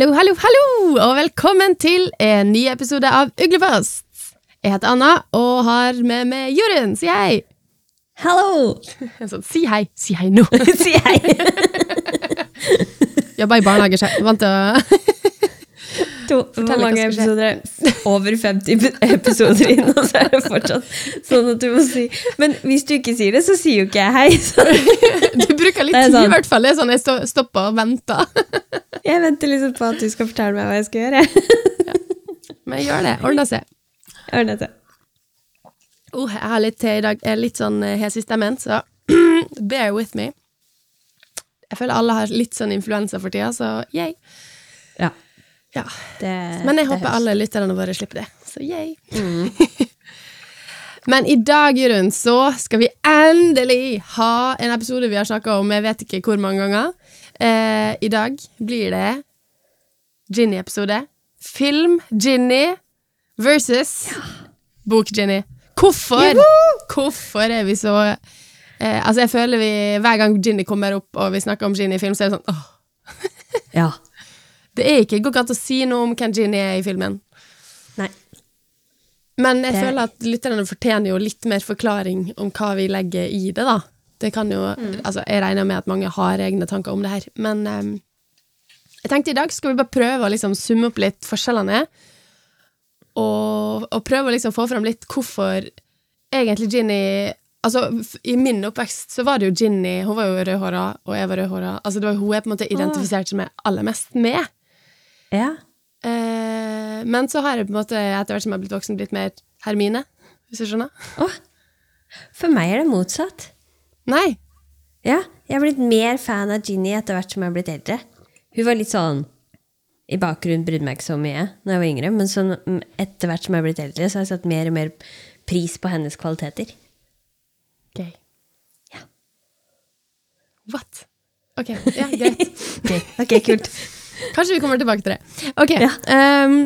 Hallo, hallo, hallo, og velkommen til en ny episode av Uglefast. Jeg heter Anna og har med meg Jorunn. Si hei. Hallo! Sånn, si hei, si hei nå. Si hei! Jobba i barnehage. Vant til å To, hvor mange episoder er? Over 50 episoder inn, og så er det fortsatt sånn at du må si Men hvis du ikke sier det, så sier jo ikke jeg hei. Så Du bruker litt tid, i hvert fall. Det er sånn jeg stopper og venter. jeg venter liksom på at du skal fortelle meg hva jeg skal gjøre. Men gjør det. Ordner seg. Ordne seg. Oh, jeg har litt til i dag. Jeg er litt sånn eh, hes i stemmen, så bear with me. Jeg føler alle har litt sånn influensa for tida, så yay. Ja. Ja. Det, Men jeg håper høres. alle lytterne våre slipper det. Så yay. Men i dag, Jørund, så skal vi endelig ha en episode vi har snakka om jeg vet ikke hvor mange ganger. Eh, I dag blir det Ginny-episode. Film Ginny versus Bok-Ginny. Hvorfor? Hvorfor er vi så eh, Altså, jeg føler vi hver gang Ginny kommer opp og vi snakker om Ginny i film, så er det sånn åh, Ja. Det er ikke går ikke an å si noe om hvem Ginny er i filmen. Nei. Men jeg Det- føler at lytterne fortjener jo litt mer forklaring om hva vi legger i det, da. Det kan jo, altså Jeg regner med at mange har egne tanker om det her, men um, jeg tenkte i dag skal vi bare prøve å liksom summe opp litt forskjellene, og, og prøve å liksom få fram litt hvorfor egentlig Ginny Altså, I min oppvekst så var det jo Ginny, hun var jo rødhåra, og jeg var rødhåra. Altså, det var hun jeg på en måte identifiserte meg aller mest med. Ja. Eh, men så har jeg på en måte etter hvert som jeg har blitt voksen, blitt mer Hermine, hvis du skjønner? Oh, For meg er det motsatt. Nei. Ja, jeg har blitt mer fan av Ginny etter hvert som jeg har blitt eldre. Hun var litt sånn I bakgrunnen brydde meg ikke så mye da jeg var yngre, men sånn, etter hvert som jeg har blitt eldre, så har jeg satt mer og mer pris på hennes kvaliteter. Gøy. Ja. What? Ok, ja, greit. Ok, kult. Kanskje vi kommer tilbake til det. Ok, Ja. Um,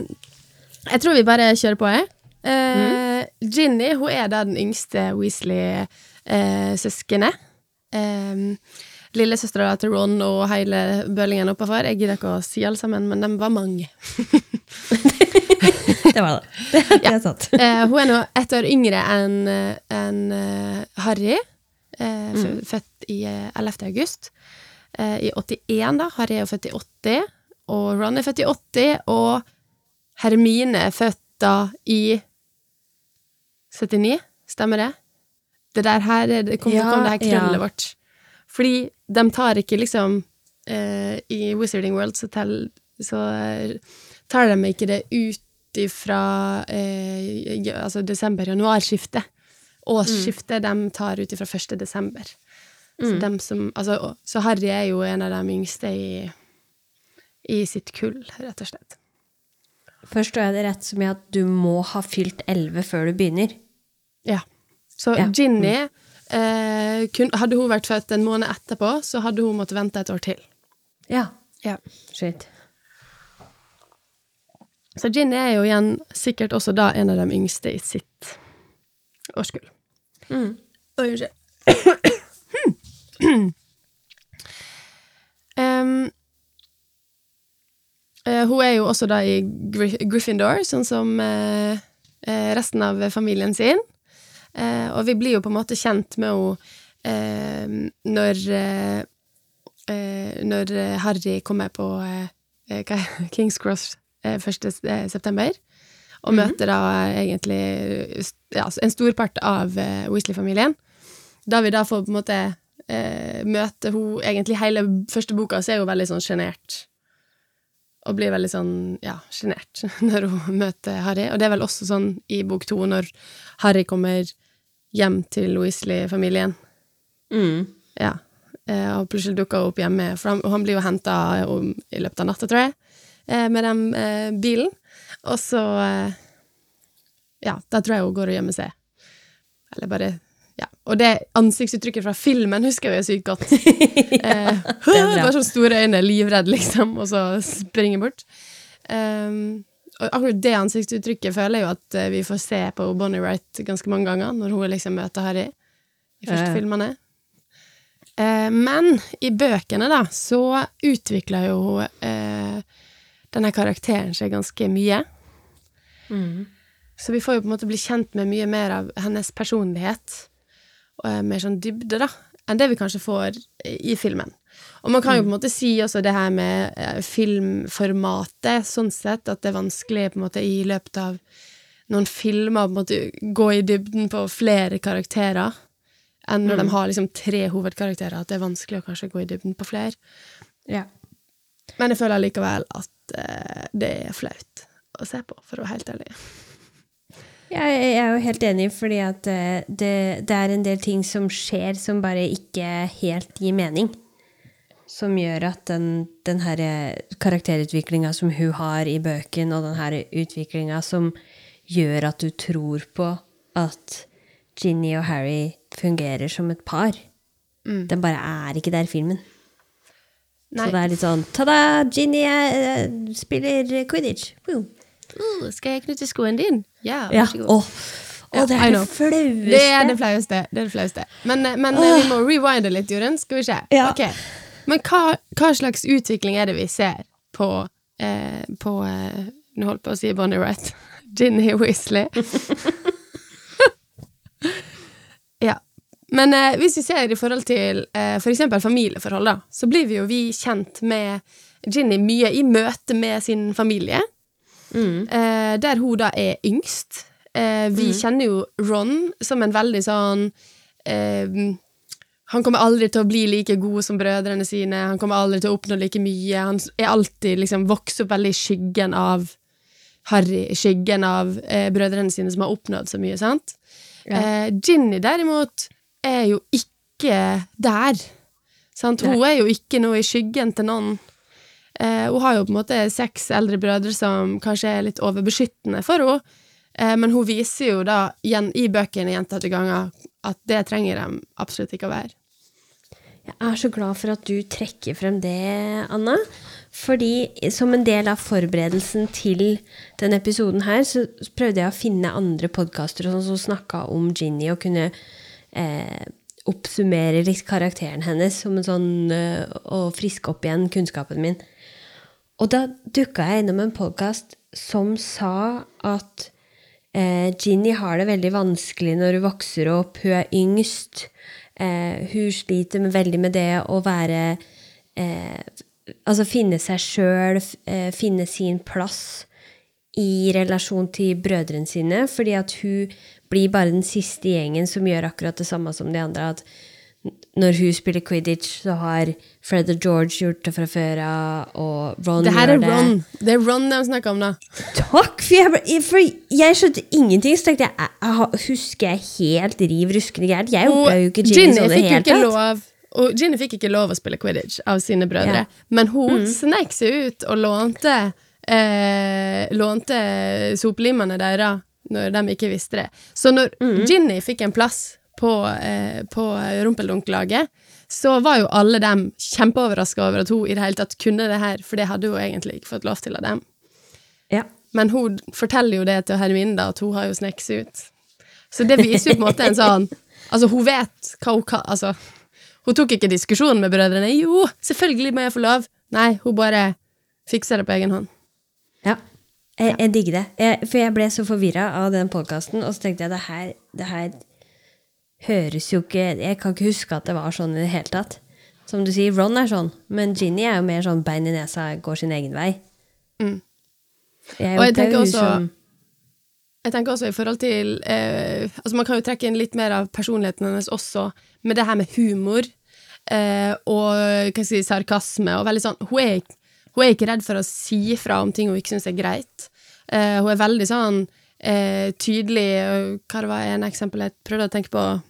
jeg tror vi bare kjører på, jeg. Eh, Ginny hun er da den yngste Weasley-søskenet. Um, Lillesøstera til Ron og hele bølingen oppafor. Jeg gidder ikke å si alle sammen, men de var mange. Det var det. Det, det er sant. Uh, hun er nå ett år yngre enn en, enn, eh, Harry, Uh, mm. født i eh, 11. august. I 81, da. Harry er jo født i 80, og Ron er født i 80, og Hermine er født da i 79, stemmer det? Det der her er det, kom, Ja, kom det her krøllet ja. vårt. Fordi de tar ikke liksom eh, I Wizarding World så, tel, så eh, tar de ikke det ut ifra eh, altså desember-januarskiftet. Årsskiftet de tar ut ifra 1. desember. Så, dem som, altså, så Harry er jo en av de yngste i, i sitt kull, rett og slett. Forstår jeg det rett som i at du må ha fylt 11 før du begynner? Ja. Så Ja. Ginny eh, kun, Hadde hun vært født en måned etterpå, så hadde hun måttet vente et år til. Ja. Ja. Shit. Så Ginny er jo igjen sikkert også da en av de yngste i sitt årskull. Mm. Oi, unnskyld. um, eh, hun er jo også da i Gry Gryffindor, sånn som uh, resten av familien sin. Uh, og vi blir jo på en måte kjent med henne når Når Harry kommer på Kings Cross eh, 1. eh, september. Og møter da egentlig ja, en stor part av Weasley-familien. Da vi da får på en måte eh, møte hun Egentlig hele første boka så er hun veldig sånn sjenert. Og blir veldig sånn, ja, sjenert når hun møter Harry. Og det er vel også sånn i bok to, når Harry kommer hjem til Weasley-familien. Mm. Ja. Eh, og plutselig dukker hun opp hjemme, for han, han blir jo henta i løpet av natta, tror jeg, eh, med den eh, bilen. Og så eh, Ja, da tror jeg hun går og gjemmer seg. Eller bare Ja. Og det ansiktsuttrykket fra filmen husker jeg jo sykt godt. eh, er bare sånne store øyne, livredd, liksom, og så springer bort. Um, og akkurat det ansiktsuttrykket føler jeg jo at eh, vi får se på Bonnie Wright ganske mange ganger, når hun liksom møter Harry i første Ja, ja. filmene. Eh, men i bøkene, da, så utvikler jo eh, denne karakteren seg ganske mye. Så vi får jo på en måte bli kjent med mye mer av hennes personlighet, mer sånn dybde, da, enn det vi kanskje får i filmen. Og man kan jo på en måte si også det her med eh, filmformatet, sånn sett, at det er vanskelig på en måte i løpet av noen filmer på en måte gå i dybden på flere karakterer, enn når de har liksom tre hovedkarakterer, at det er vanskelig å kanskje gå i dybden på flere. Ja. Men jeg føler allikevel at eh, det er flaut å se på, for å være helt ærlig. Jeg, jeg er jo helt enig, fordi at eh, det, det er en del ting som skjer som bare ikke helt gir mening. Som gjør at den, den her karakterutviklinga som hun har i bøken, og den her utviklinga som gjør at du tror på at Ginny og Harry fungerer som et par, den bare er ikke der i filmen. Nei. Så det er litt sånn Ta-da! Ginny eh, spiller quidditch! Woo. Uh, skal jeg knytte skoen din? Ja, Ja. vær så god. Åh, Ja, det er det flaueste. Det er det flaueste. Det er det flaueste. Men, eh, men oh. vi må rewinde litt, Jorunn. Skal vi se. Ja. Okay. Men hva, hva slags utvikling er det vi ser på, eh, på eh, Nå holdt jeg på å si Bonnie Wright. Ginny Weasley. ja. Men eh, hvis vi ser i forhold til eh, for eksempel familieforhold, da, så blir vi jo vi kjent med Ginny mye i møte med sin familie. Eh, der hun da er yngst. Eh, vi kjenner jo Ron som en veldig sånn eh, Han kommer aldri til å bli like god som brødrene sine, han kommer aldri til å oppnå like mye. Han er alltid liksom vokst opp veldig i skyggen av Harry, i skyggen av brødrene sine som har oppnådd så mye, sant? Ja. Ginny derimot er jo ikke der. Sant? Hun er jo ikke noe i skyggen til noen. Eh, hun har jo på en måte seks eldre brødre som kanskje er litt overbeskyttende for henne, eh, men hun viser jo da igjen i bøkene gjentatte ganger at det trenger de absolutt ikke å være. Jeg er så glad for at du trekker frem det, Anna. Fordi som en del av forberedelsen til denne episoden her, så prøvde jeg å finne andre podkaster som snakka om Ginny, og kunne eh, oppsummere karakteren hennes som en sånn, eh, og friske opp igjen kunnskapen min. Og da dukka jeg innom en podkast som sa at eh, Ginny har det veldig vanskelig når hun vokser opp. Hun er yngst. Eh, hun sliter med, veldig med det å være eh, Altså finne seg sjøl, eh, finne sin plass i relasjon til brødrene sine, fordi at hun blir bare den siste gjengen som gjør akkurat det samme som de andre. At når hun spiller quidditch, så har Fred og George gjort det fra før av, og Ron Det her gjør er Ron. Det er Ron de snakker om, da. Takk! For jeg, for jeg skjønte ingenting. Så tenkte jeg, jeg, husker jeg helt riv ruskende gærent? Jeg Og jo ikke Ginny Ginny sånn det ikke tatt. lov og Ginny fikk ikke lov å spille quidditch av sine brødre, Ja. Mm. men hun snek seg ut og lånte eh, Lånte sopelimene deres når de ikke visste det. Så når Mm. Ginny fikk en plass på, eh, på rumpeldunklaget, så var jo alle dem kjempeoverraska over at hun i det hele tatt kunne det her, for det hadde hun egentlig ikke fått lov til av dem. Ja. Men hun forteller jo det til Hermine, da, at hun har jo sneket seg ut. Så det viser jo på en måte en sånn Altså, hun vet hva hun kan Altså, hun tok ikke diskusjonen med brødrene. Jo, selvfølgelig må jeg få lov. Nei, hun bare fikser det på egen hånd. ja. Jeg, jeg digger det. Jeg, for jeg ble så forvirra av den podkasten, og så tenkte jeg det her, det her høres jo ikke Jeg kan ikke huske at det var sånn i det hele tatt. Som du sier, Ron er sånn, men Ginny er jo mer sånn bein i nesa, går sin egen vei. Mm. Jeg Og jeg tenker også- som- Jeg tenker også i forhold til eh, Altså Man kan jo trekke inn litt mer av personligheten hennes også, med det her med humor eh, og hva skal jeg si, sarkasme. Og veldig sånn hun er, hun er ikke redd for å si fra om ting hun ikke syns er greit. Eh, hun er veldig sånn eh, tydelig Hva var en eksempel jeg prøvde å tenke på?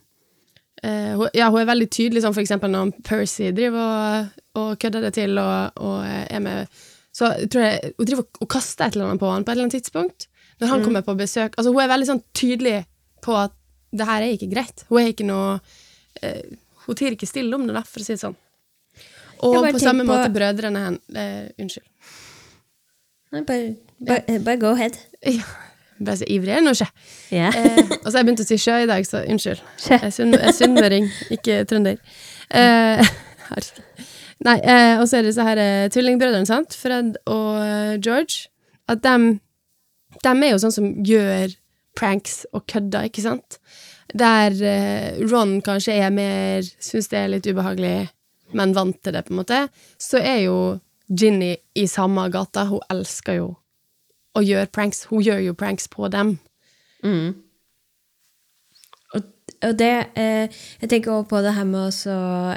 Eh, hun, ja, hun er veldig tydelig, sånn for eksempel når Percy driver og, og kødder det til og, og er med Så jeg tror jeg hun driver og kaster et eller annet på han på et eller annet tidspunkt. Når han kommer på besøk. Altså, hun er veldig sånn tydelig på at det her er ikke greit. Hun er ikke noe uh, Hun tier ikke stille om det, da, for å si det sånn. Og på samme på- måte brødrene hennes uh, Unnskyld. Bare, bare, bare go ahead. Ja, ble så ivrig jeg nå, ikke. Yeah. Eh, og så har jeg begynt å si sjø i dag, så unnskyld. Sjø. Jeg er sunn- sunnmøring, ikke trønder. Eh. Nei, eh, og så er det disse her eh, tvillingbrødrene, sant? Fred og eh, George. At dem, dem er jo sånn som gjør pranks og kødder, ikke sant? Der eh, Ron kanskje er mer Syns det er litt ubehagelig, men vant til det, på en måte. Så er jo Ginny i samme gata. Hun elsker jo å gjør pranks. Hun gjør jo pranks på dem. Og, og det eh, Jeg tenker også på det her med også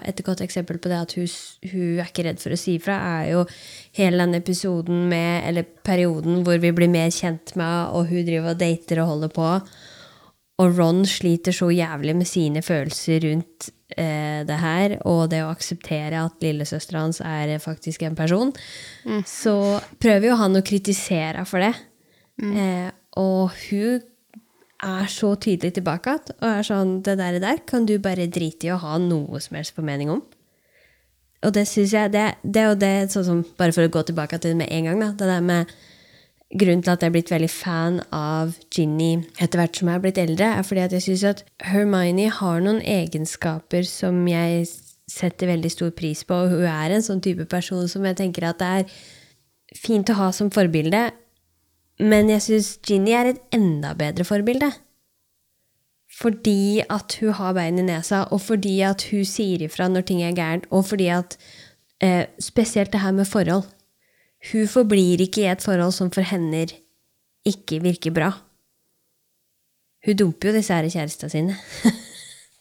Et godt eksempel på det at hun, hun er ikke redd for å si ifra, er jo hele den episoden med Eller perioden hvor vi blir mer kjent med og hun driver og dater og holder på. Og Ron sliter så jævlig med sine følelser rundt eh, det her, og det å akseptere at lillesøstera hans er faktisk en person. Så prøver jo han å kritisere henne for det. Eh, og hun er så tydelig tilbake igjen og er sånn Det der, der kan du bare drite i å ha noe som helst på mening om. Og det syns jeg det, det jo det, sånn som, Bare for å gå tilbake til det med en gang, da. Det der med Grunnen til at jeg er blitt veldig fan av Ginny etter hvert som jeg er blitt eldre, er fordi at jeg syns at Hermione har noen egenskaper som jeg setter veldig stor pris på. Og hun er en sånn type person som jeg tenker at det er fint å ha som forbilde. Men jeg syns Ginny er et enda bedre forbilde. Fordi at hun har bein i nesa, og fordi at hun sier ifra når ting er gærent, og fordi at eh, Spesielt det her med forhold. Hun forblir ikke i et forhold som for henne ikke virker bra. Hun dumper jo disse her kjærestene sine.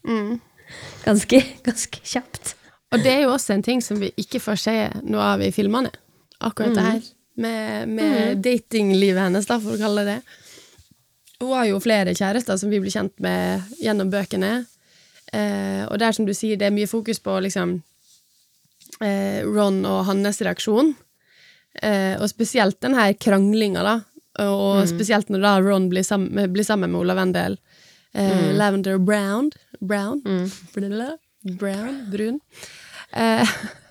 ganske, ganske kjapt. Og det er jo også en ting som vi ikke får se noe av i filmene. Akkurat det her. Med, med datinglivet hennes, da, for å kalle det det. Hun har jo flere kjærester som vi blir kjent med gjennom bøkene. Eh, og der, som du sier, det er mye fokus på liksom eh, Ron og hans reaksjon. Eh, og spesielt den her kranglinga, da. Og spesielt når da Ron blir, sammen, blir sammen med Ola Wendel. Eh, Lavender Brown. Brown. Blablabla. Brown. Brun. Eh,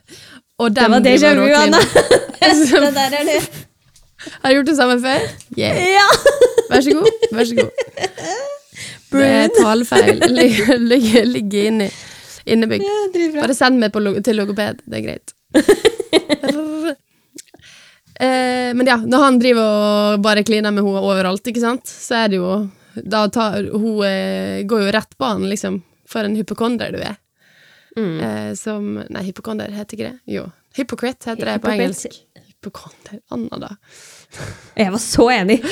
og Det var déjà vu, Anna! det der er det. Har du gjort det samme før? Yeah. Ja! Vær så god. Vær så god. Det er talefeil. Ligger, ligger, ligger inni, innebygd. Ja. Bare send meg på, til logoped. Det er greit. Eh, men ja, når han driver og bare kliner med henne overalt, ikke sant, så er det jo Da tar hun eh, går jo rett på han, liksom. For en hypokonder du er. Mm. Eh, som Nei, hypokonder heter ikke det? Jo. Hypocrite heter det på engelsk. Hypokonder. Anna, da. Jeg var så enig.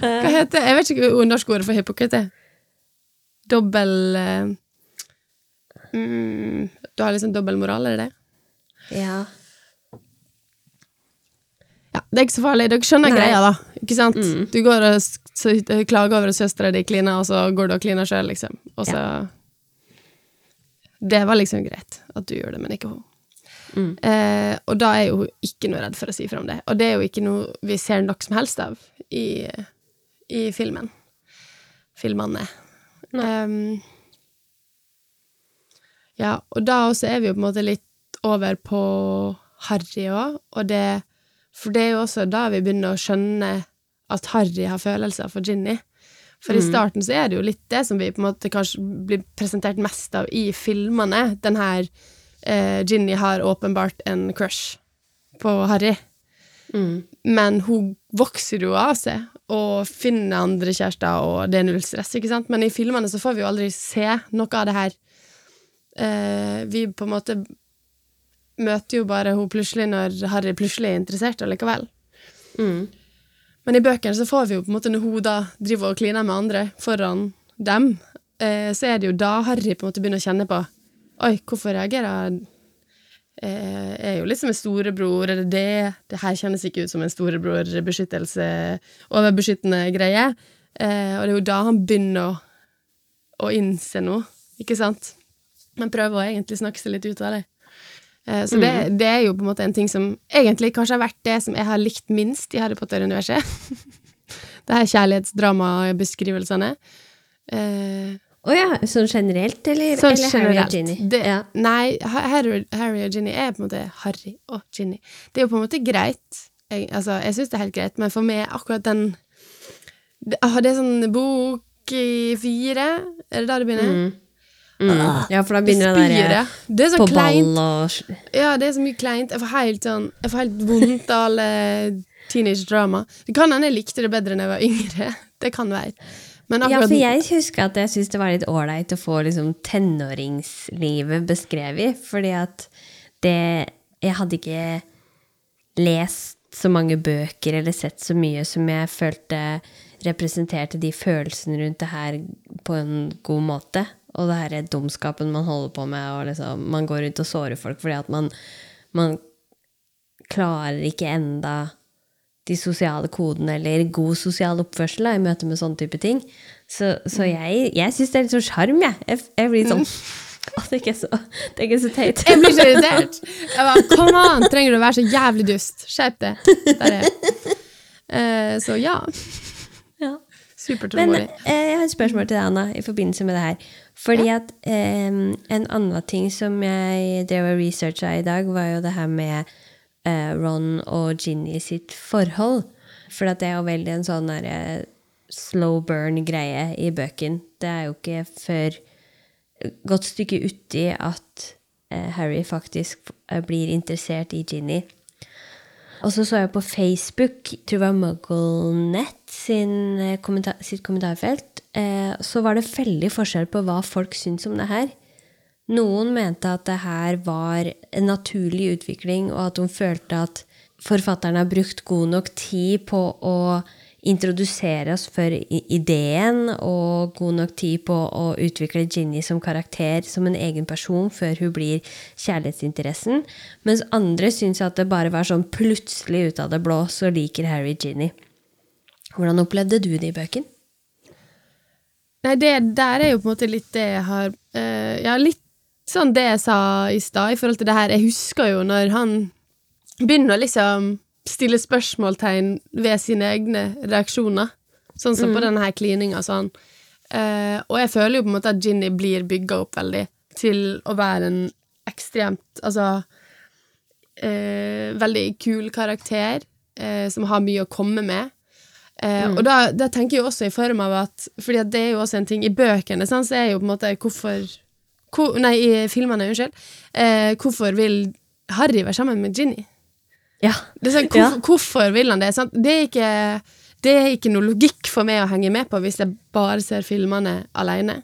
Hva heter Jeg vet ikke hva norsk ordet for hypokrit er. Dobbel eh, mm, Du har liksom dobbeltmoral, er det det? Ja. Ja, Det er ikke så farlig. Dere skjønner Nei. greia, da. Ikke sant? Du går og klager over at søstera di kliner, og så går du og kliner sjøl, liksom. Og så Det var liksom greit at du gjorde det, men ikke hun. Eh, og da er jo hun ikke noe redd for å si fra om det. Og det er jo ikke noe vi ser nok som helst av i, i filmen. Filmene. Um, ja, og da også er vi jo på en måte litt over på Harry òg, og det For det er jo også da vi begynner å skjønne at Harry har følelser for Ginny. For i starten så er det jo litt det som vi på en måte kanskje blir presentert mest av i filmene. Den her eh, Ginny har åpenbart en crush på Harry. Men hun vokser jo av seg og finner andre kjærester, og det er null stress, ikke sant? Men i filmene så får vi jo aldri se noe av det her. Eh, vi på en måte møter jo bare hun plutselig når Harry plutselig er interessert allikevel. Men i bøkene så får vi jo på en måte når hun da driver og kliner med andre foran dem, eh, så er det jo da Harry på en måte begynner å kjenne på Oi, hvorfor reagerer eh, er jo litt som en storebror, er det det? Det her kjennes ikke ut som en storebror-beskyttelse, overbeskyttende greie. Eh, og det er jo da han begynner å, å innse noe, ikke sant? Men prøver å egentlig snakke seg litt ut av det. Eh, så det, det er jo på en måte en ting som egentlig kanskje har vært det som jeg har likt minst i Harry Potter-universet. det her kjærlighetsdramabeskrivelsene. Eh, oh ja, sånn generelt, eller, Sånn eller Harry og generelt. Ginny? Det, Ja. Nei, Harry, Harry og Ginny er på en måte Harry og Ginny. Det er jo på en måte greit. Jeg, altså, jeg syns det er helt greit, men for meg akkurat den det, det er sånn bok i fire, er det da det begynner? Ja, for da begynner det derre. Det så på kleint. ball og Ja, det er så mye kleint. Jeg får helt, sånn, jeg får helt vondt av alle teenage-drama. Det kan hende jeg likte det bedre da jeg var yngre. Det kan være. Men Ja, for jeg husker at jeg syntes det var litt ålreit å få liksom tenåringslivet beskrevet. Fordi at det Jeg hadde ikke lest så mange bøker eller sett så mye som jeg følte representerte de følelsene rundt det her på en god måte. Og det her er dumskapen man holder på med, og liksom, man går rundt og sårer folk fordi at man, man klarer ikke enda de sosiale kodene eller god sosial oppførsel da, i møte med sånne type ting. Så, så jeg, jeg syns det er litt sånn sjarm, jeg. jeg. Jeg blir sånn Å, det er ikke så, det er ikke så teit. Jeg blir så irritert. Jeg bare, Kom an, trenger du å være så jævlig dust? Skjerp deg. Eh, så ja. Ja. Men Supertålmodig. eh, jeg har et spørsmål til deg, Anna, i forbindelse med det her. Fordi at um, en annen ting som jeg drev og researcha i dag, var jo det her med uh, Ron og Ginny sitt forhold. For at det er jo veldig en sånn derre slow burn-greie i bøken. Det er jo ikke før godt stykke uti at uh, Harry faktisk eh, blir interessert i Ginny. Og så så jeg på Facebook, jeg tror det var MuggleNet sin, eh, kommentar, sitt kommentarfelt, eh, så var det veldig forskjell på hva folk syntes om det her. Noen mente at det her var en naturlig utvikling, og at hun følte at forfatteren har brukt god nok tid på å introdusere oss for ideen, og god nok tid på å utvikle Ginny som karakter, som en egen person, før hun blir kjærlighetsinteressen. Mens andre syns at det bare var sånn plutselig ut av det blå, så liker Harry Ginny. Hvordan opplevde du det i bøken? Nei, det der er jo på en måte litt det jeg har uh, Ja, litt sånn det jeg sa i stad, i forhold til det her. Jeg husker jo når han begynner å liksom stille spørsmålstegn ved sine egne reaksjoner. Sånn som på denne her klininga sånn. Uh, og jeg føler jo på en måte at Ginny blir bygga opp veldig til å være en ekstremt Altså uh, veldig kul karakter som har mye å komme med. Eh, Og da, da tenker jeg også i form av at Fordi at det er jo også en ting I bøkene sant, så er jo på en måte hvorfor hvor, Nei, i filmene, unnskyld. Eh, hvorfor vil Harry være sammen med Ginny? Ja. Det sånn, Ja. hvorfor, vil han det? Sant? Det, er ikke, det er ikke noe logikk for meg å henge med på hvis jeg bare ser filmene alene.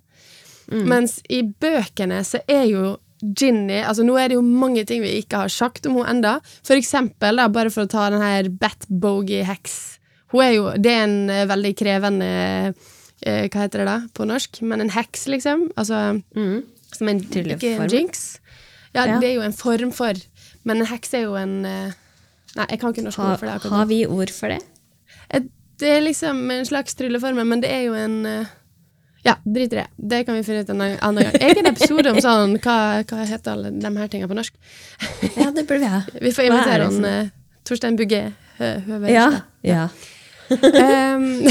Mens i bøkene så er jo Ginny altså Nå er det jo mange ting vi ikke har sagt om henne enda For eksempel, da, bare for å ta den her Bat Bogey Hex. Hun er jo, det er en eh, veldig krevende eh, Hva heter det da på norsk? Men en heks, liksom. Altså som en, ikke en jinx. Ja, Ja. det er jo en form for Men en heks er jo en eh, Nei, jeg kan ikke norsk Ha, ord for det. har vi ord for det? Et- Det er liksom en slags trylleformel, men det er jo en eh, Ja, drit i det. Det kan vi finne ut en annen gang. Egen episode om sånn Hva, hva heter alle de her tingene på norsk? Ja, det burde vi ha. Vi får er invitere han Torstein Bugge. hø- høver Ja. ja. Ehm,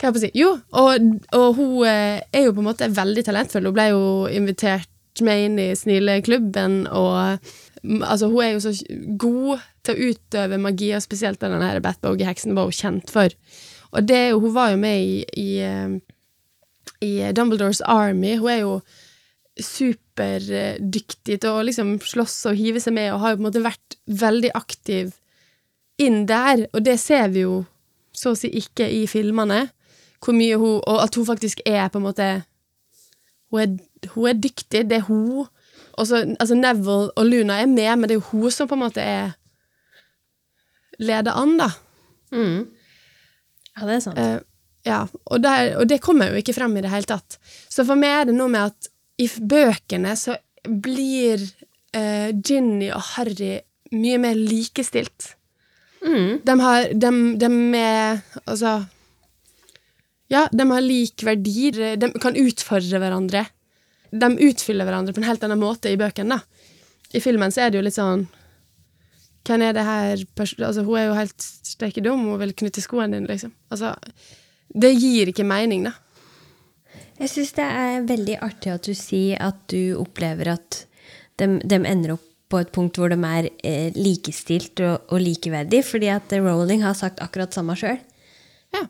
hva jeg på å si? Jo, og, og hun eh, er jo på en måte veldig talentfull. Hun ble jo invitert med inn i Snileklubben, og mm, altså, hun er jo så god til å utøve magi, og spesielt den her Batbogie-heksen var hun kjent for. Og det, hun var jo med i, i, eh, i Dumbledores Army. Hun er jo superdyktig til å liksom slåss og hive seg med, og har jo på en måte vært veldig aktiv inn der, og det ser vi jo så å si ikke i filmene, hvor mye hun, og at hun faktisk er på en måte Hun er, hun er dyktig, det er hun. Og så, altså Neville og Luna er med, men det er jo hun som på en måte er leder an, da. Mm. Ja, det er sant. Uh, ja, og, der, og det kommer jo ikke frem i det hele tatt. Så for meg er det noe med at i bøkene så blir uh, Ginny og Harry mye mer likestilt. Mm. De har de, de er Altså Ja, de har lik verdi. De kan utfordre hverandre. De utfyller hverandre på en helt annen måte i bøkene. I filmen så er det jo litt sånn Hvem er det her Altså, hun er jo helt steike dum, hun vil knytte skoene dine, liksom. Altså, det gir ikke mening, da. Jeg syns det er veldig artig at du sier at du opplever at de, ender opp på et punkt hvor de er eh, likestilt og, og likeverdig, fordi at Rowling har sagt akkurat samme sjøl. Ja.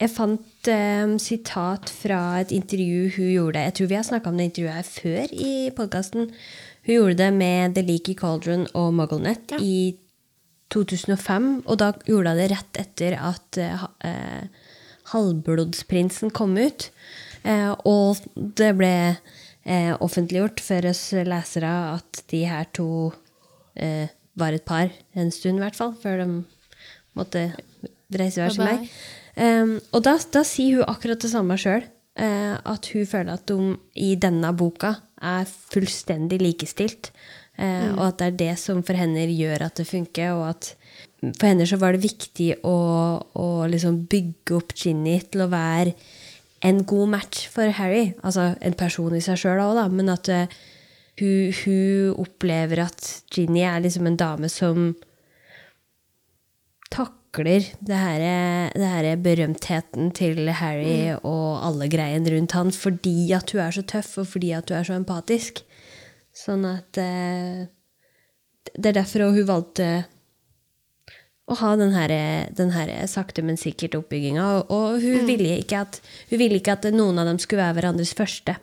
jeg fant eh, sitat fra et intervju hun gjorde Jeg tror vi har snakka om det intervjuet her før i podkasten. Hun gjorde det med The Leaky Cauldron og MuggleNet Ja. i 2005. Og da gjorde hun det rett etter at eh, eh, Halvblodsprinsen kom ut. Eh, og det ble eh, offentliggjort for oss lesere at de her to eh, var et par en stund, i hvert fall, før de måtte reise hver sin vei. Um, og da, da sier hun akkurat det samme sjøl. at hun føler at de i denne boka er fullstendig likestilt. eh, Og at det er det som for henne gjør at det funker. Og at for henne så var det viktig å, å liksom bygge opp Ginny til å være en god match for Harry. Altså en person i seg sjøl òg, da. Men at uh, hun, hun opplever at Ginny er liksom en dame som takler det her, det her berømtheten til Harry og alle greiene rundt han fordi at hun er så tøff, og fordi at hun er så empatisk. Sånn at uh, Det er derfor hun valgte å ha den her, den her sakte, men sikkert oppbygginga. Og, og hun, ville ikke at, hun ville ikke at noen av dem skulle være hverandres første.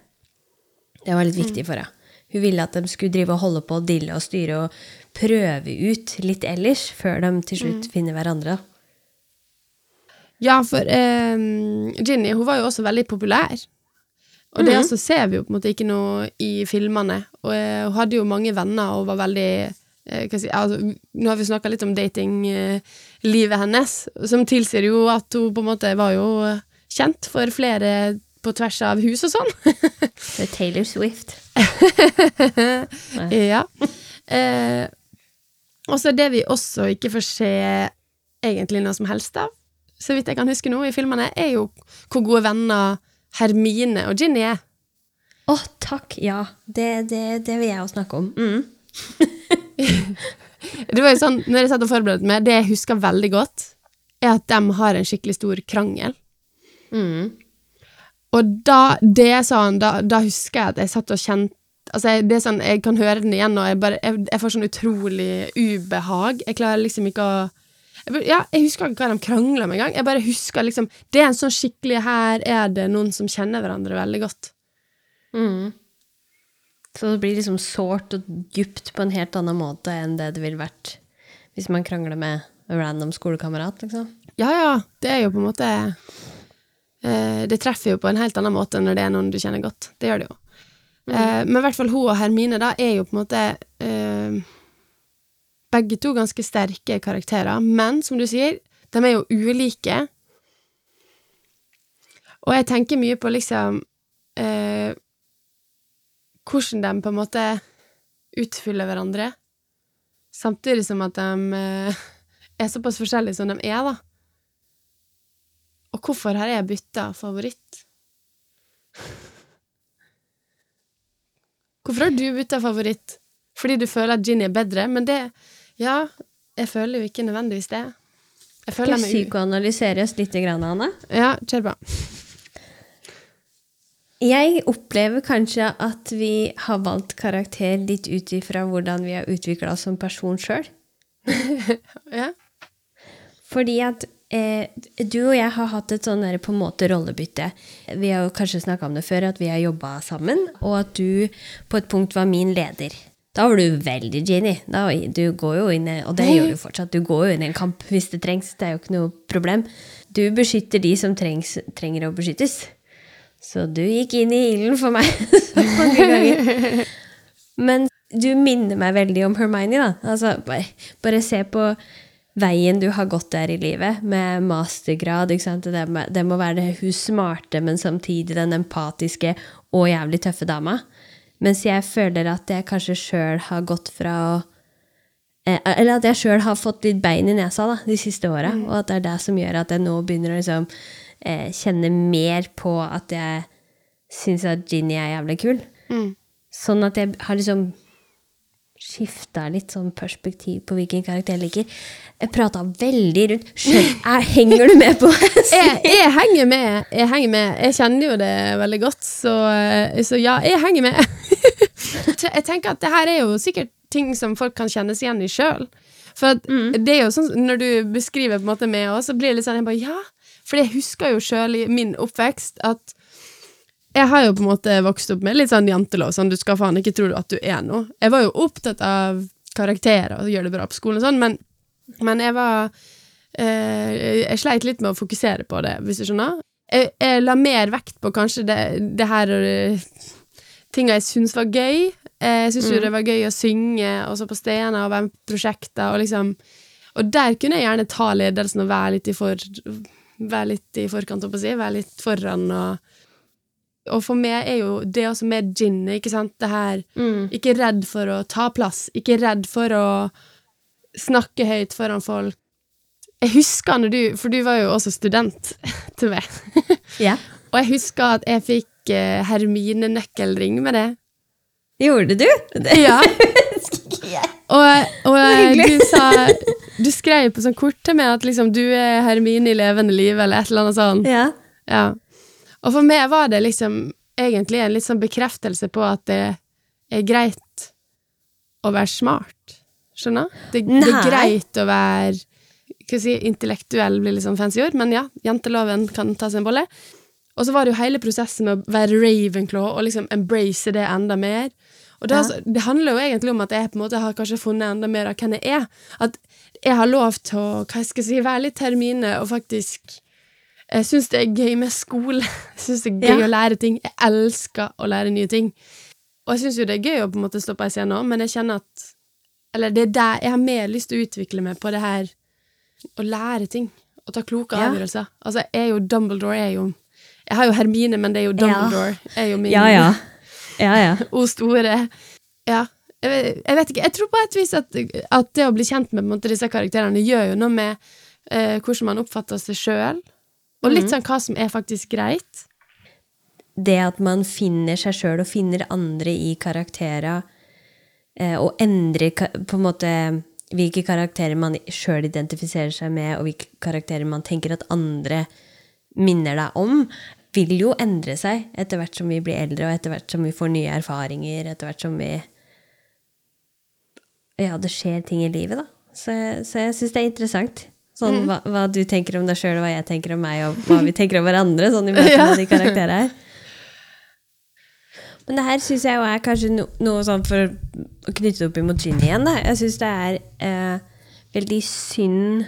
Det var litt viktig for henne. Hun ville at de skulle drive og holde på og dille og styre og prøve ut litt ellers, før de til slutt finner hverandre. Ja, for eh, Ginny hun var jo også veldig populær. Og det også ser vi jo på en måte ikke noe i filmene. Og eh, hun hadde jo mange venner og var veldig si, altså, Nå har vi snakka litt om datinglivet hennes, som tilsier jo at hun på en måte var jo kjent for flere på tvers av hus og sånn. Det er Taylor Swift. ja. Eh, og så det vi også ikke får se egentlig noe som helst av, så vidt jeg kan huske nå i filmene, er jo hvor gode venner Hermine og Ginny er. Å, takk! Ja, det, det, det vil jeg også snakke om. Mm. Det var jo sånn, når jeg satt og forberedte meg, det jeg husker veldig godt, er at de har en skikkelig stor krangel. Mm. Og da det er sånn, da, da husker jeg at jeg satt og kjente Altså, jeg- det er sånn, jeg kan høre den igjen, og jeg, bare, jeg, jeg får sånn utrolig ubehag. Jeg klarer liksom ikke å Ja, jeg husker ikke hva de krangler om engang. Jeg bare husker liksom Det er en sånn skikkelig Her er det noen som kjenner hverandre veldig godt. Mm. Så det blir liksom sårt og dypt på en helt annen måte enn det det ville vært hvis man krangler med en random skolekamerat, liksom. Ja, ja, det er jo på en måte eh, Det treffer jo på en helt annen måte når det er noen du kjenner godt. Det gjør det jo. Eh, men i hvert fall hun og Hermine da er jo på en måte eh, begge to ganske sterke karakterer, men som du sier, de er jo ulike. Og jeg tenker mye på liksom eh, hvordan de på en måte utfyller hverandre, samtidig som at de eh, er såpass forskjellige som de er, da. Og hvorfor har jeg bytta favoritt? Hvorfor har du bytta favoritt? Fordi du føler at Ginny er bedre, men det Ja, jeg føler jo ikke nødvendigvis det. Jeg Skal føler jeg meg u... psykoanalysere oss litt, grann, Anne? Ja, kjør på. Jeg opplever kanskje at vi har valgt karakter litt ut ifra hvordan vi har utvikla oss som person sjøl. Ja. Fordi at eh, du og jeg har hatt et sånn der, på en måte rollebytte. Vi har jo kanskje snakka om det før, at vi har jobba sammen, og at du på et punkt var min leder. Da var du veldig genie. Da, du går jo inn, og det gjør du fortsatt. Du går jo inn i en kamp hvis det trengs. Det er jo ikke noe problem. Du beskytter de som trengs, trenger å beskyttes. Så du gikk inn i ilden for meg mange ganger. Men du minner meg veldig om Hermione, da. Altså, bare, bare se på veien du har gått der i livet, med mastergrad. Ikke sant? Det, må- det må være det, hun smarte, men samtidig den empatiske og jævlig tøffe dama. Mens jeg føler at jeg kanskje sjøl har gått fra å eh, Eller at jeg sjøl har fått litt bein i nesa da, de siste åra, og at det er det som gjør at jeg nå begynner å liksom, eh, kjenne mer på at jeg syns at Ginny er jævlig kul. Mm. Sånn at jeg har liksom skifta litt sånn perspektiv på hvilken karakter jeg liker. Jeg prata veldig rundt. Skjønner, er, henger du med på jeg? Jeg, henger med. Jeg henger med. Jeg kjenner jo det veldig godt, så, eh, så ja, jeg henger med. jeg tenker at det her er jo sikkert ting som folk kan kjennes igjen i sjøl. For at det er jo sånn, når du beskriver på en måte meg oss, så blir det litt sånn jeg bare, Ja, For jeg husker jo sjøl i min oppvekst at jeg har jo på en måte vokst opp med litt sånn jantelov, sånn du skal faen ikke tro at du er noe. Jeg var jo opptatt av karakterer og gjøre det bra på skolen og sånn, men, men jeg var eh, Jeg sleit litt med å fokusere på det, hvis du skjønner. Jeg, jeg la mer vekt på kanskje det, det her uh, tinga jeg syntes var gøy. Jeg syntes jo Mm. det var gøy å synge, og så på stener og være med på prosjekter, og liksom Og der kunne jeg gjerne ta ledelsen og være litt i for Være litt i forkant, holdt på å si. Være litt foran og Og for meg er jo det også med ginnet, ikke sant, det her Mm. Ikke redd for å ta plass, ikke redd for å snakke høyt foran folk. Jeg husker når du For du var jo også student til meg. Yeah. Og jeg husker at jeg fikk eh, Hermine-nøkkelring med det. Gjorde du? Det Ja. husker ikke jeg. Og, og du sa Du skrev på sånn kort til meg at liksom du er Hermine i levende liv, eller et eller annet sånt. Ja. Ja. Og for meg var det liksom egentlig en litt sånn bekreftelse på at det er greit å være smart. Skjønner? Det, det er greit å være hva si, intellektuell, blir litt sånn fancy ord, men ja, janteloven kan ta seg en bolle. Og så var det jo hele prosessen med å være Ravenclaw og liksom embrace det enda mer. Og det, Ja. altså, det handler jo egentlig om at jeg på en måte har kanskje funnet enda mer av hvem jeg er. At jeg har lov til å hva skal jeg si, være litt Hermine og faktisk jeg syns det er gøy med skole. Jeg syns det er gøy Ja. å lære ting. Jeg elsker å lære nye ting. Og jeg syns jo det er gøy å på en måte stå på ei scene òg, men jeg kjenner at Eller det er der jeg har mer lyst til å utvikle meg på det her å lære ting. Og ta kloke Ja. avgjørelser. Altså, jeg er jo Dumbledore er jo Jeg har jo Hermine, men det er jo Dumbledore. Er jo min Ja, ja. Ja, ja. O store. Ja. Jeg vet, ikke. Jeg tror på et vis at, at det å bli kjent med måte, disse karakterene gjør jo noe med eh, hvordan man oppfatter seg sjøl. Og litt sånn hva som er faktisk greit. det at man finner seg sjøl og finner andre i karakterer, eh, og endrer på en måte hvilke karakterer man sjøl identifiserer seg med, og hvilke karakterer man tenker at andre minner deg om, vil jo endre seg etter hvert som vi blir eldre, og etter hvert som vi får nye erfaringer, etter hvert som vi Ja, det skjer ting i livet, da. Så, så jeg syns det er interessant. Sånn, hva, hva du tenker om deg sjøl, og hva jeg tenker om meg, og hva vi tenker om hverandre. Sånn i møte Ja. med de karakterene her. Men det her syns jeg jo er kanskje no, noe sånn for å knytte det opp imot Ginny igjen. Da. Jeg syns det er eh, veldig synd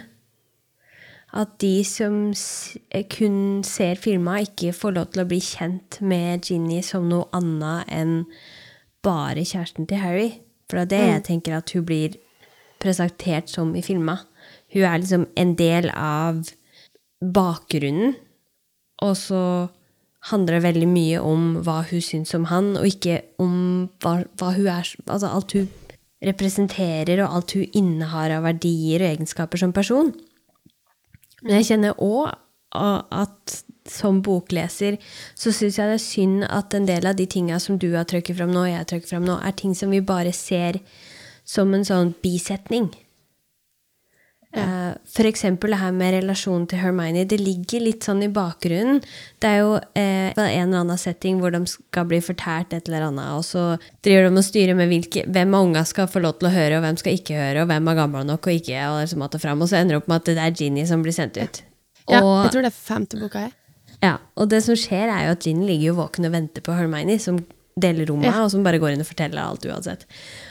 at de som eh, kun ser filma, ikke får lov til å bli kjent med Ginny som noe annet enn bare kjæresten til Harry. For det er det jeg tenker at hun blir presentert som i filmer. Hun er liksom en del av bakgrunnen, og så handler det veldig mye om hva hun syns om han, og ikke om hva, hva hun er Altså alt hun representerer, og alt hun innehar av verdier og egenskaper som person. Men jeg kjenner òg at som bokleser så syns jeg det er synd at en del av de tinga som du har trukket fram nå, og jeg har trukket fram nå, er ting som vi bare ser som en sånn bisetning. Eh, For eksempel det her med relasjonen til Hermione. Det ligger litt sånn i bakgrunnen. Det er jo eh, en eller annen setting hvor de skal bli fortært et eller annet, og så driver de og styrer med hvilke, hvem av unga skal få lov til å høre, og hvem skal ikke høre, og hvem er gammel nok og ikke, og, liksom og og så ender det opp med at det er Ginny som blir sendt ut. Ja, Og- jeg tror det er femte boka. Jeg. Ja, og det som skjer er jo at Ginny ligger jo våken og venter på Hermione, som deler rommet, Ja. og som bare går inn og forteller alt uansett.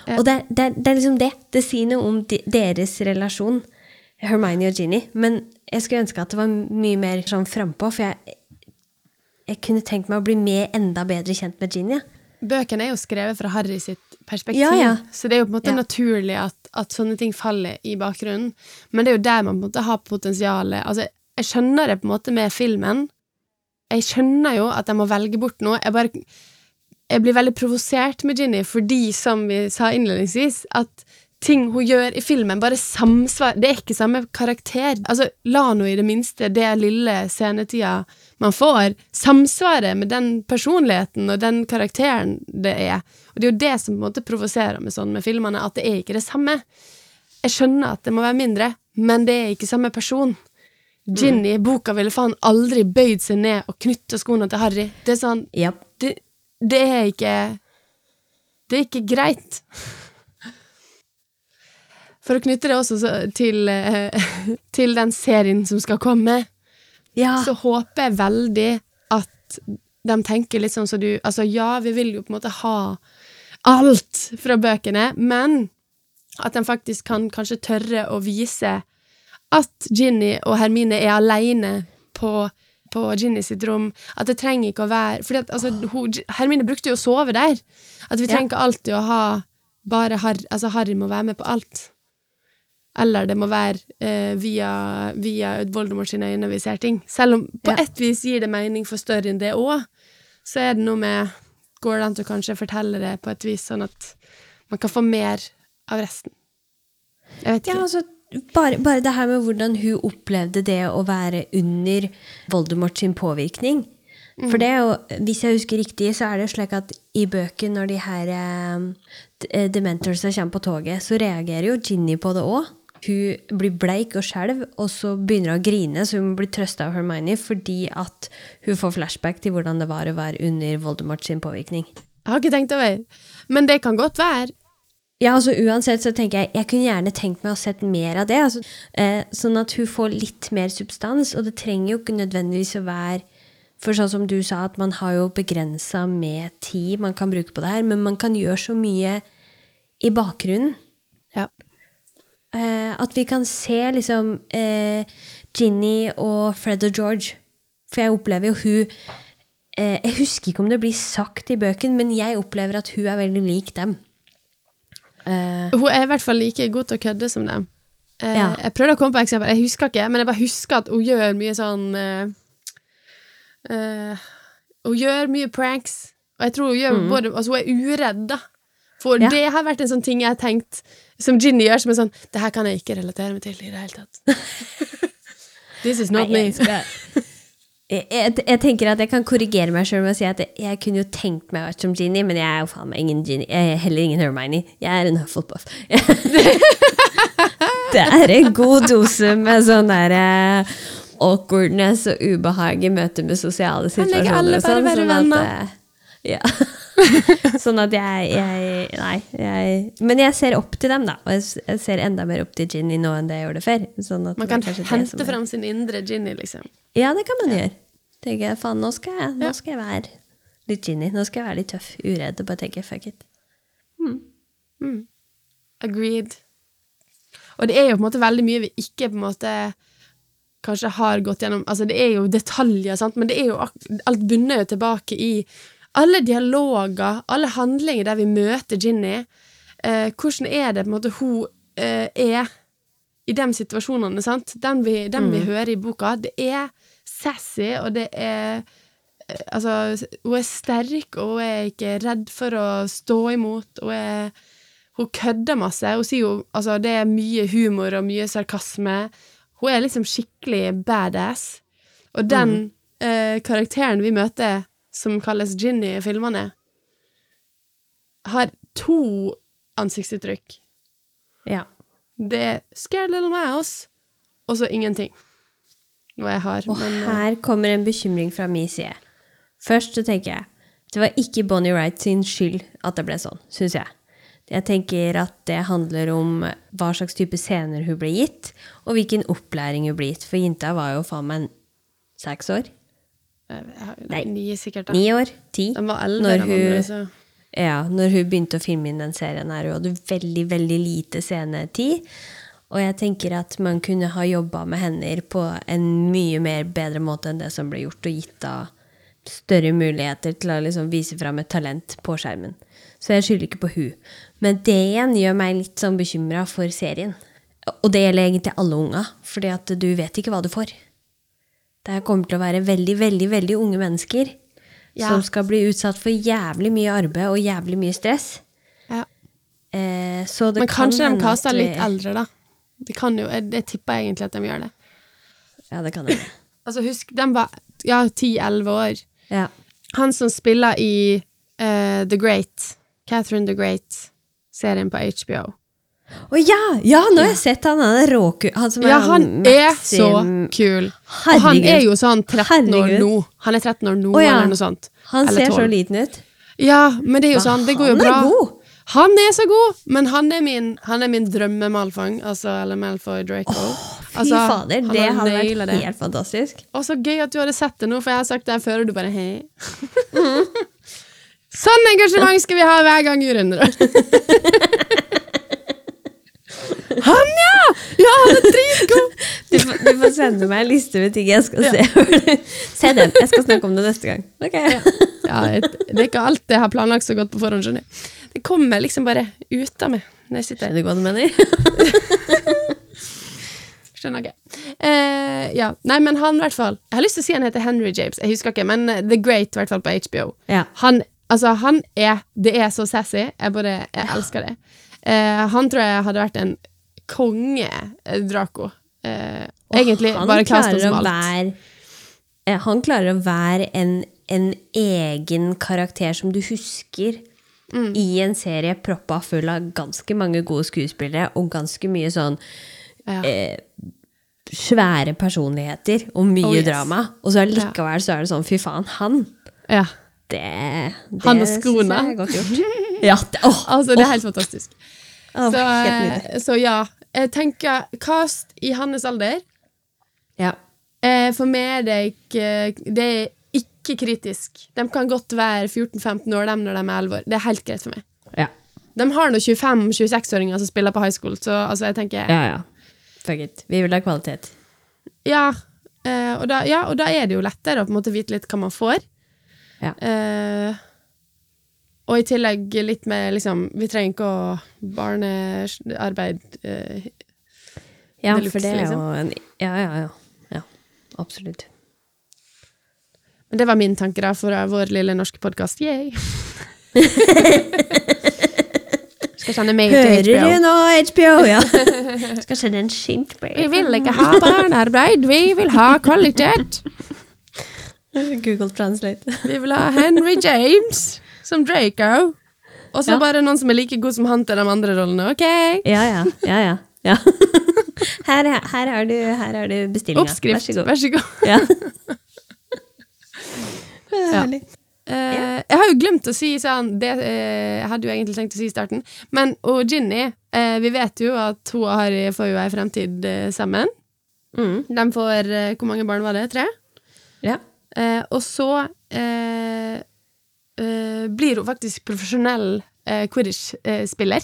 Ja. Og det, det, det er liksom det. Det sier noe om de, deres relasjon, Hermione og Ginny. Men jeg skulle ønske at det var mye mer sånn frampå, for jeg, jeg kunne tenkt meg å bli med enda bedre kjent med Ginny. Bøkene er jo skrevet fra Harry sitt perspektiv, Ja, ja. så det er jo på en måte naturlig at, at sånne ting faller i bakgrunnen. Men det er jo der man på en måte har potensialet. Altså, jeg skjønner det på en måte med filmen. Jeg skjønner jo at jeg må velge bort noe. Jeg bare jeg blir veldig provosert med Ginny fordi, som vi sa innledningsvis, at ting hun gjør i filmen, bare samsvar Det er ikke samme karakter. Altså, la nå i det minste det lille scenetida man får, samsvare med den personligheten og den karakteren det er. Og det er jo det som på en måte provoserer meg sånn med filmene, at det er ikke det samme. Jeg skjønner at det må være mindre, men det er ikke samme person. Ginny i boka ville faen aldri bøyd seg ned og knytta skoene til Harry. Det er sånn yep. det, det er ikke Det er ikke greit. For å knytte det også så- til, eh, til den serien som skal komme. Ja. så håper jeg veldig at de tenker litt sånn som du Altså, ja, vi vil jo på en måte ha alt fra bøkene, men at de faktisk kan kanskje tørre å vise at Ginny og Hermine er aleine på, på Ginny sitt rom. At det trenger ikke å være Fordi at altså, hun, Hermine brukte jo å sove der. At vi trenger ikke alltid å ha bare Harry Altså, Harry må være med på alt. Eller det må være eh, via, via Voldemort sine øyne vi ser ting. Selv om på Ja. et vis gir det mening for større enn det òg, så er det noe med Går det an til å kanskje fortelle det på et vis, sånn at man kan få mer av resten? Jeg vet Ja, ikke. altså, bare, bare det her med hvordan hun opplevde det å være under Voldemort sin påvirkning. For det er jo, hvis jeg husker riktig, så er det slik at i bøken, når de her eh, Dementorsa kommer på toget, så reagerer jo Ginny på det òg. Hun blir bleik og skjelv, og så begynner hun å grine, så hun blir trøsta av Hermione fordi at hun får flashback til hvordan det var å være under Voldemort sin påvirkning. Jeg har ikke tenkt over. Men det kan godt være. Ja, altså uansett så tenker jeg Jeg kunne gjerne tenkt meg å sett mer av det. Altså, eh, sånn at hun får litt mer substans. Og det trenger jo ikke nødvendigvis å være For sånn som du sa, at man har jo begrensa med tid man kan bruke på det her, men man kan gjøre så mye i bakgrunnen. Ja. Eh, at vi kan se liksom eh, Ginny og Fred og George. For jeg opplever jo hun eh, Jeg husker ikke om det blir sagt i bøken, men jeg opplever at hun er veldig lik dem. Eh, Hun er i hvert fall like god til å kødde som dem. Eh, Ja. Jeg prøvde å komme på eksempel, jeg husker ikke, men jeg bare husker at hun gjør mye sånn eh, eh, Hun gjør mye pranks, og jeg tror hun gjør både Altså, hun er uredd, da. For Mm. Ja. det har vært en sånn ting jeg har tenkt Som Ginny gjør, som er sånn Det her kan jeg ikke relatere meg til i det hele tatt. This is not me. jeg, jeg, tenker at jeg kan korrigere meg sjøl med å si at jeg, jeg kunne jo tenkt meg å være som Genie, men jeg er jo faen meg ingen Genie. Jeg er heller ingen Hermione. Jeg er en Hufflepuff. det er en god dose med sånn der eh, awkwardness og ubehag i møte med sosiale situasjoner. Kan ikke alle sånn, bare være sånn at, venner? eh, ja. sånn at jeg, jeg Nei. Jeg, men jeg ser opp til dem, da. Og jeg, ser enda mer opp til Ginny nå enn det jeg gjorde før. Sånn Man kan hente fram sin indre Ginny, liksom. ja, det kan man gjøre. Tenker jeg, faen, nå skal jeg, nå Ja. skal jeg være litt Ginny. Nå skal jeg være litt tøff, uredd og bare tenke fuck it. Agreed. Og det er jo på en måte veldig mye vi ikke på en måte kanskje har gått gjennom Altså, det er jo detaljer, sant, men det er jo Alt bunner jo tilbake i alle dialoger, alle handlinger der vi møter Ginny. Eh, hvordan er det på en måte hun eh, er i de situasjonene, sant? Den vi, den vi hører i boka, det er sassy, og det er eh, Altså, hun er sterk, og hun er ikke redd for å stå imot, Hun, er hun kødder masse. Hun sier jo altså, det er mye humor og mye sarkasme. Hun er liksom skikkelig badass. Og den eh, karakteren vi møter, som kalles Ginny i filmene, har to ansiktsuttrykk. Ja. Det er 'scared little mouse', og så ingenting. Jeg har. Og men, eh, her kommer en bekymring fra min side. Først så tenker jeg det var ikke Bonnie Wright sin skyld at det ble sånn, syns jeg. Jeg tenker at det handler om hva slags type scener hun ble gitt, og hvilken opplæring hun ble gitt. For jenta var jo faen meg seks år. Nei. Ni, sikkert. Ni år? Ti? Elleve, Når hun, andre. Ja, når hun begynte å filme inn den serien her, hun hadde veldig, veldig lite scenetid. Og jeg tenker at man kunne ha jobba med henne på en mye mer bedre måte enn det som ble gjort, og gitt da større muligheter til å liksom vise fram et talent på skjermen. Så jeg skylder ikke på hun. Men det igjen gjør meg litt sånn bekymra for serien. Og det gjelder egentlig alle unga, fordi at du vet ikke hva du får. Det kommer til å være veldig, veldig, veldig unge mennesker Ja. som skal bli utsatt for jævlig mye arbeid og jævlig mye stress. Ja. Eh, så det Men kan kanskje de kaster litt eldre, da. Det kan jo, jeg, jeg tipper egentlig at de gjør det. Ja, det kan hende. Altså, husk, de var ja, 10-11 år. Ja. Han som spiller i uh, The Great, Catherine the Great, serien på HBO. Å ja! Ja, nå har jeg sett han. Han er råku... Han som er Ja, han er så kul. kul. Og han er jo sånn 13 år nå. Han er 13 år nå, ja. eller noe sånt. Han Eller ser så liten ut. Ja, men det er jo sånn, det går jo han er bra. god. Han er så god, men han er min, han er min drømme-Malfang, altså, eller Malfoy Draco. Fy fader, det har hadde vært det. helt fantastisk. Og så gøy at du hadde sett det nå, for jeg har sagt det her før, og du bare hei. sånn engasjement skal vi ha hver gang, Jørund. Han, ja! Ja, han er dritgod! Du, du får sende meg en liste med ting jeg skal se. se den. Jeg skal snakke om det neste gang. Ok. Ja, et- det er ikke alt jeg har planlagt så godt på forhånd, skjønner jeg. Det kommer liksom bare ut av meg når jeg sitter. Skjønner du hva du mener? Skjønner ikke. Eh, ja. Nei, men han i hvert fall Jeg har lyst til å si han heter Henry James, jeg husker ikke, men eh, The Great, i hvert fall på HBO. Ja. Han, altså, han er Det er så sassy. Jeg bare Jeg elsker det. Eh, han tror jeg hadde vært en konge eh, Draco. Eh, egentlig Han bare casta som alt. være eh, Han klarer å være en, en egen karakter som du husker Mm. i en serie proppa full av ganske mange gode skuespillere og ganske mye sånn Ja. eh, svære personligheter og mye Oh, yes. drama. Og så likevel så er det sånn, fy faen, han Ja. Det, det Han og synes skoene. jeg er godt gjort. Ja, det, oh, Altså, det er helt fantastisk. åh, Så, eh, så ja. Jeg tenker cast i hans alder. Ja. Eh, for meg er det ikke Det er ikke kritisk. De kan godt være 14-15 år, dem når de er 11 år. Det er helt greit for meg. Ja. De har nå 25-26-åringer som spiller på high school, så altså, jeg tenker ja, ja. Fuck it. Vi vil ha kvalitet. Ja, eh, og da, ja, og da er det jo lettere å på en måte vite litt hva man får. Ja. Eh, og i tillegg litt med liksom Vi trenger ikke å barnearbeid eh, Ja, Deluxe, for det er liksom. jo en Ja, ja, ja. ja. Absolutt. Men det var min tanke da for vår lille norske podkast. Yay! Skal sende mail til HBO. Hører du nå, HBO? Ja. Skal sende en skint Vi vil ikke ha barnearbeid, vi vil ha kvalitet. Google Translate. Vi vil ha Henry James som Draco. Og så Ja. bare noen som er like god som han til de andre rollene. Ok? Ja, ja. ja, ja. ja. Her, er- her har du, her har du bestillinga. Oppskrift. Vær så god. Vær så god. Ja. Ja. Uh, jeg har jo glemt å si sånn Det uh, jeg hadde jo egentlig tenkt å si i starten. Men og Ginny, uh, vi vet jo at hun og Harry får jo ei fremtid sammen. Mm. De får Hvor mange barn var det? Tre? ja. Og så eh, blir hun faktisk profesjonell uh, Quidditch-spiller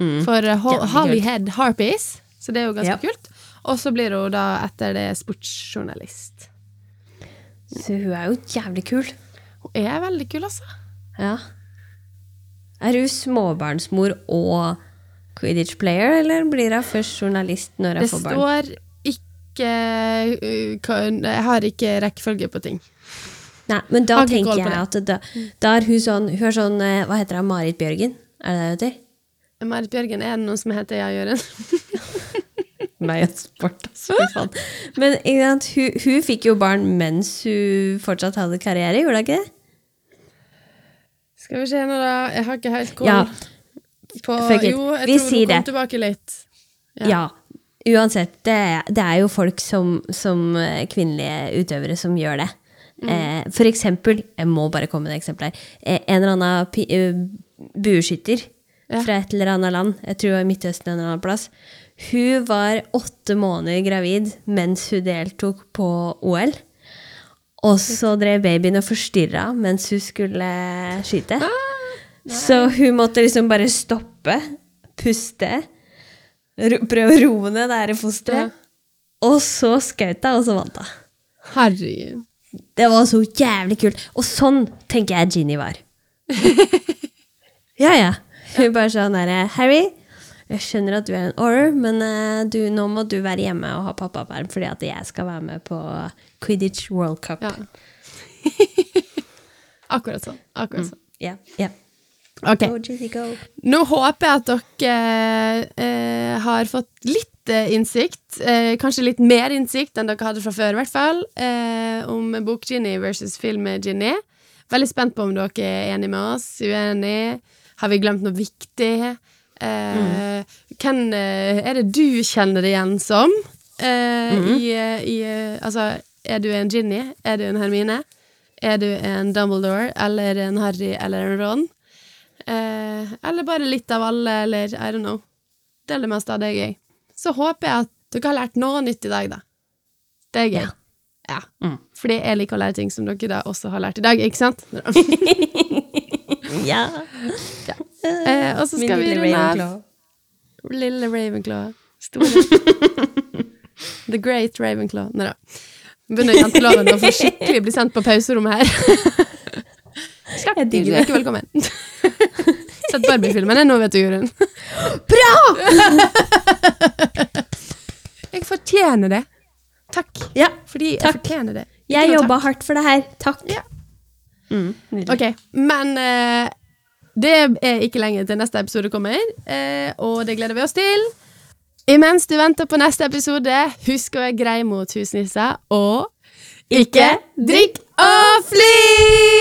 Mm. for uh, Holly Head Harpies, så det er jo ganske Ja. kult. Og så blir hun da etter det sportsjournalist. Så hun er jo jævlig kul. Hun er veldig kul, altså. Ja. Er hun småbarnsmor og Quidditch-player, eller blir hun først journalist når hun får barn? Det står ikke uh, Jeg har ikke rekkefølge på ting. Nei, men da tenker jeg at da, da er hun sånn Hun er sånn eh, Hva heter hun? Marit Bjørgen? Er det det hun heter? Marit Bjørgen, er det noen som heter Ja, Jørund? Nei, en sport, altså. Men sant, hun, hun fikk jo barn mens hun fortsatt hadde karriere, gjorde hun ikke det? Skal vi se nå, da. Jeg har ikke helt koll Ja, på fuck. Jo, jeg Vi tror hun kom det. tilbake litt. Ja. Uansett, det, det er jo folk som, som eh, kvinnelige utøvere som gjør det. Mm. Eh, for eksempel, jeg må bare komme med et eksempel her, eh, en eller annen eh, bueskytter Ja. fra et eller annet land, jeg tror det var i Midtøsten en eller annen plass, hun var åtte måneder gravid mens hun deltok på OL. Og så drev babyen og forstyrra mens hun skulle skyte. Så hun måtte liksom bare stoppe, puste, prøve å roe ned det her fosteret. Og så skjøt hun, og så vant hun. Herregud. Det var så jævlig kult. Og sånn tenker jeg Ginny var. ja, ja. Hun bare sånn derre Harry, jeg skjønner at du er en orr, men eh, du, nå må du være hjemme og ha pappaperm fordi at jeg skal være med på Quidditch World Cup. Ja. Akkurat sånn. Akkurat sånn. Ja, ja. Ok. Go, Ginny, go. Nå håper jeg at dere eh, har fått litt eh, innsikt, eh, kanskje litt mer innsikt enn dere hadde fra før, i hvert fall, eh, om bok-Ginny versus film-Ginny. Veldig spent på om dere er enige med oss, uenige. Har vi glemt noe viktig? Eh, Hvem eh, er det du kjenner det igjen som? Eh, i, eh, i, eh, altså, er du en Ginny? Er du en Hermine? Er du en Dumbledore eller en Harry eller en Ron? Eh, eller bare litt av alle, eller I don't know. Del det meste av det er gøy. Så håper jeg at Dere har lært noe nytt i dag, da. Det er gøy. Ja. Ja. Mm. Fordi jeg liker å lære ting som dere da også har lært i dag, ikke sant? Ja. Eh, og så Min skal vi lille runde av. Lille Ravenclaw. Store. The Great Ravenclaw. Nei da. Begynner janteloven å få skikkelig bli sendt på pauserommet her. Jeg digger Du er ikke velkommen sett Barbie-filmene nå, vet du, Jørund. Bra! jeg fortjener det. Takk. Ja, Fordi jeg fortjener det. Ikke jeg jobba hardt for det her. Takk. Ja. Mm, ok, men uh, det er ikke lenge til neste episode kommer, uh, og det gleder vi oss til. Imens du venter på neste episode, husk å være grei mot husnisser, og ikke drikk og fly!